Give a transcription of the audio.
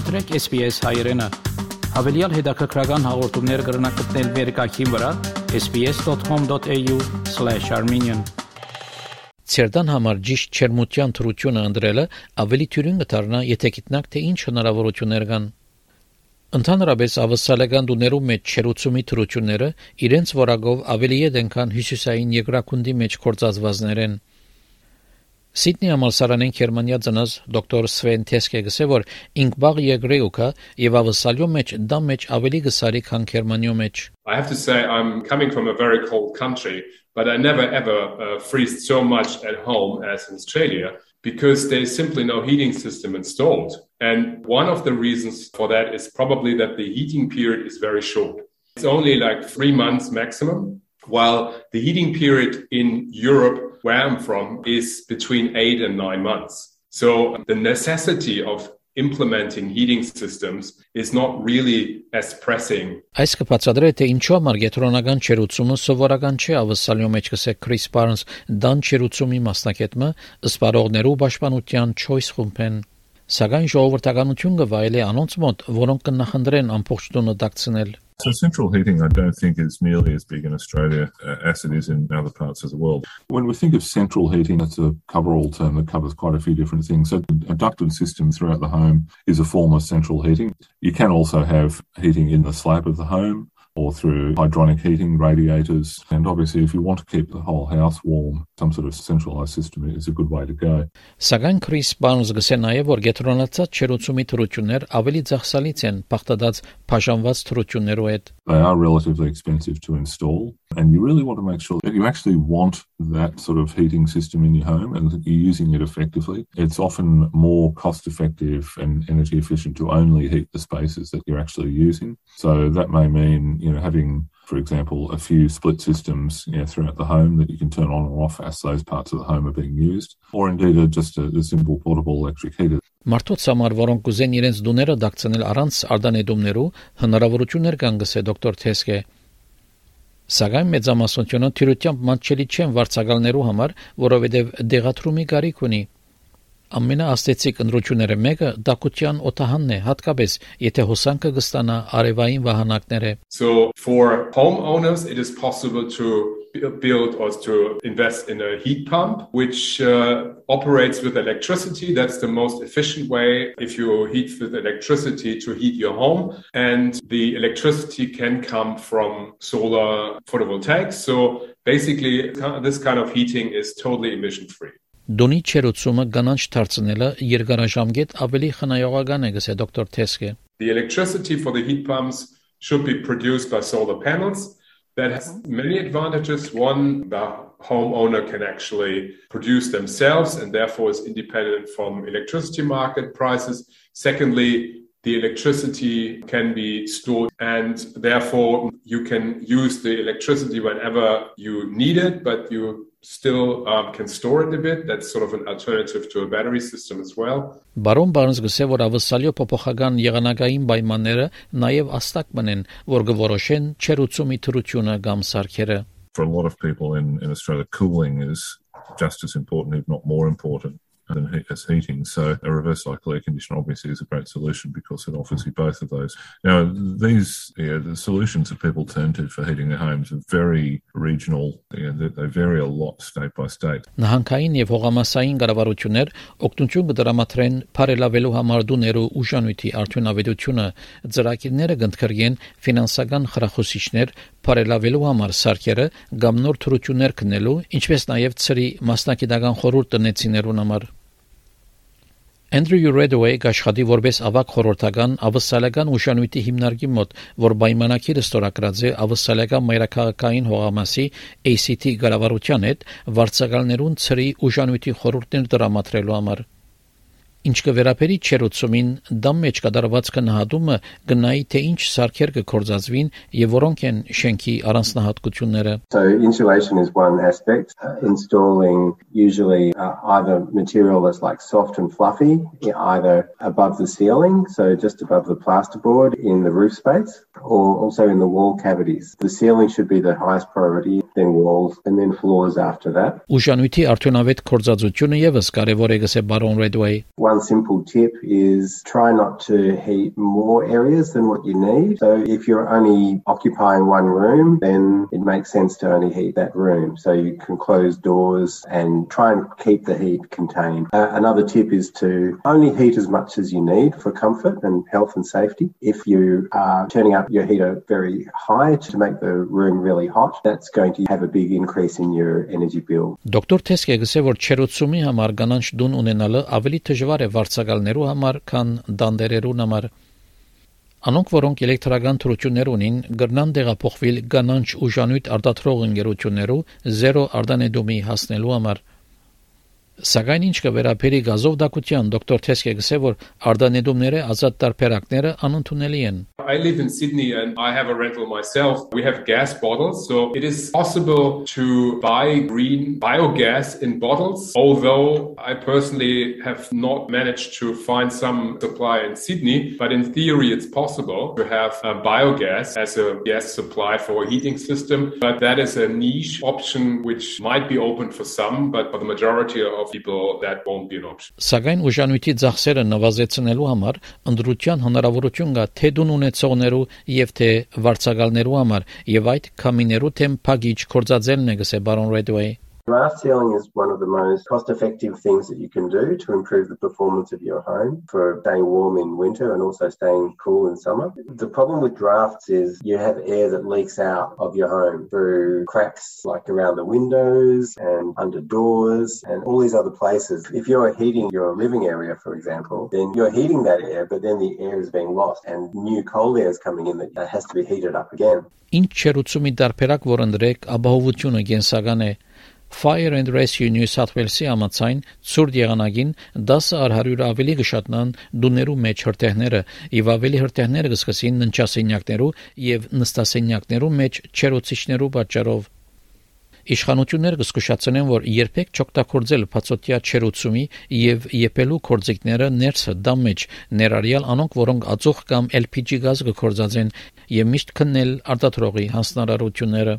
մտրեք SPS հայերեն։ Հավելյալ հետաքրքրական հաղորդումներ կգրնակցնել վերկայքին վրա sps.com.au/armenian Ցերդան համար ճիշտ չերմության թրությունը ընդրելը ավելի թյուրին կդառնա, եթե գիտնաք թե ինչ հնարավորություններ կան։ Ընդհանրապես ավսալական դուներու մեջ չերուցումի թրությունները իրենց որակով ավելի ետ են, քան հյուսիսային երկրակունդի մեջ կորցածվածներեն։ Սիդնի համալսարանեն Գերմանիա ծնած դոկտոր Սվեն Թեսկե գսե որ ինքբաղ եգրեուկա եւ ավսալյո մեջ դա մեջ ավելի գսարի քան Գերմանիո մեջ I have to say I'm coming from a very cold country but I never ever uh, freezed so much at home as in Australia because there's simply no heating system installed. And one of the reasons for that is probably that the heating period is very short. It's only like 3 months maximum while the heating period in Europe where I'm from is between eight and nine months. So the necessity of implementing heating systems is not really as pressing. Այս կբացատրե թե ինչու համար գետրոնական չերուցումը սովորական չէ ավսալյո մեջ կսե Քրիս Բարնս դան չերուցումի մասնակետը ըսպարողներու պաշտպանության choice խումբեն սակայն ժողովրդականություն կվայելի անոնց մոտ որոնք կնախնդրեն ամբողջ տունը դակցնել So central heating, I don't think is nearly as big in Australia uh, as it is in other parts of the world. When we think of central heating, that's a cover-all term that covers quite a few different things. So a ducted system throughout the home is a form of central heating. You can also have heating in the slab of the home or through hydronic heating, radiators. And obviously, if you want to keep the whole house warm, some sort of centralized system is a good way to go. Սակայն Քրիս Բարնս գսե նաև որ գետրոնացած չերուցումի թրություններ ավելի ծախսալից են բախտած բաժանված թրություններով հետ They are relatively expensive to install, and you really want to make sure that you actually want that sort of heating system in your home and that you're using it effectively. It's often more cost effective and energy efficient to only heat the spaces that you're actually using. So that may mean, you know, having for example, a few split systems you know, throughout the home that you can turn on or off as those parts of the home are being used, or indeed a, just a, a simple portable electric heater. Մարդոց համար, որոնք կուզեն իրենց դուները դակցնել առանց արդանեդումներու, հնարավորություններ կան գսե դոկտոր Թեսկե։ Սակայն մեծամասնությունը թյուրությամբ մատչելի չեն վարձակալներու համար, որովհետև դեղատրումի գարիք ունի։ ամենաաստեցիկ ընտրությունները մեկը դակության օտահանն է, հատկապես եթե հոսանքը կստանա արևային վահանակները։ So for homeowners it is possible to build or to invest in a heat pump which uh, operates with electricity that's the most efficient way if you heat with electricity to heat your home and the electricity can come from solar photovoltaics so basically this kind of heating is totally emission free Դոնի չերուցումը կանանչ դարձնելը երկարաժամկետ ավելի խնայողական է գսե դոկտոր Թեսկե The electricity for the heat pumps should be produced by solar panels that has many advantages. One the homeowner can actually produce themselves and therefore is independent from electricity market prices. Secondly the electricity can be stored and therefore you can use the electricity whenever you need it but you still um, can store it a bit. That's sort of an alternative to a battery system as well. Բարոն Բարնս գսե որ ավսալյո փոփոխական եղանակային պայմանները նաև աստակ մնեն որ գորոշեն չերուցումի թրությունը կամ սարքերը For a lot of people in in Australia cooling is just as important if not more important than heat, as heating. So a reverse cycle air conditioner obviously is a great solution because it offers you both of those. Now these yeah, the solutions that people turn to for heating their homes are very regional. Yeah, they, they vary a lot state by state. Նահանգային եւ հողամասային կառավարություններ օգնություն կդրամատրեն բարելավելու համար դուներու ուժանույթի արդյունավետությունը ծրագիրները կընդգրկեն ֆինանսական խրախուսիչներ բարելավելու համար սարքերը կամ նոր թրություններ կնելու, ինչպես նաև ծրի մասնակիտական խորհուրդ տնեցիներուն համար Andrew Redway աշխատի որպես ավակ խորհրդական ավսալական ուշանույթի հիմնարկի մոտ, որ պայմանակիրը ստորագրած է ավսալական մայրաքաղաքային հողամասի ACT գարավարության հետ վարձակալներուն ծրի ուշանույթի խորհուրդներ դրամատրելու համար։ Ինչ կվերապերի չերուցումին դամ մեջ կդարված կնահատումը գնայի թե ինչ սարքեր կկործածվին եւ որոնք են շենքի առանձնահատկությունները So insulation is one aspect. Uh, installing usually uh, either material that's like soft and fluffy either above the ceiling so just above the plasterboard in the roof space or also in the wall cavities the ceiling should be the highest priority then walls and then floors after that Ուժանույթի արդյունավետ կորզածությունը եւս կարեւոր է գսե բարոն Redway one simple tip is try not to heat more areas than what you need. So if you're only occupying one room, then it makes sense to only heat that room. So you can close doors and try and keep the heat contained. Uh, another tip is to only heat as much as you need for comfort and health and safety. If you are turning up your heater very high to make the room really hot, that's going to have a big increase in your energy bill. Դոկտոր Թեսկը գսե որ չերոցումի համար կանանչ դուն ունենալը ավելի դժվար է վարձակալներու համար, քան դանդերերու համար։ Անոնք, որոնք էլեկտրական թրություններ ունին, գրնան դեղափոխվել կանանչ ուժանույթ արտադրող ընկերություններու 0 արդանեդոմի հասնելու համար։ Սակայն ինչ կվերապերի գազով դակության դոկտոր Թեսկը գսե որ արդանեդումները ազատ տարբերակները անընդունելի են։ I live in Sydney and I have a rental myself. We have gas bottles, so it is possible to buy green biogas in bottles. Although I personally have not managed to find some supply in Sydney, but in theory it's possible to have biogas as a gas supply for a heating system. But that is a niche option which might be open for some, but for the majority of people that won't be an option. Սակայն ուժանույթի ծախսերը նվազեցնելու համար ընդրության հնարավորություն կա թե դուն ունեցողներու եւ թե վարձակալներու համար եւ այդ կամիներու թեմ փագիչ կորցածելն է գսե բարոն Redway Draft sealing is one of the most cost effective things that you can do to improve the performance of your home for staying warm in winter and also staying cool in summer. The problem with drafts is you have air that leaks out of your home through cracks like around the windows and under doors and all these other places. If you're heating your living area, for example, then you're heating that air, but then the air is being lost and new cold air is coming in that has to be heated up again. Ինչ չերուցումի դարբերակ որընդրեք ապահովությունը կենսական է Fire and Rescue New South Wales-ի ամացայն ցուրտ եղանակին 10 առ 100 ավելի կշատնան դուներու մեջ հրթեհները եւ ավելի հրթեհները կսկսին ննչասենյակներու եւ նստասենյակներու մեջ չերոցիչներու պատճառով Իշխանությունները կսկսացնեն, որ երբեք չօգտագործել բացօթյա չերուցումի եւ եփելու կորձիկները ներսը դամ մեջ ներառյալ անոնք, որոնք ածուխ կամ LPG գազ կկործածեն եւ միշտ քննել արտադրողի հանձնարարությունները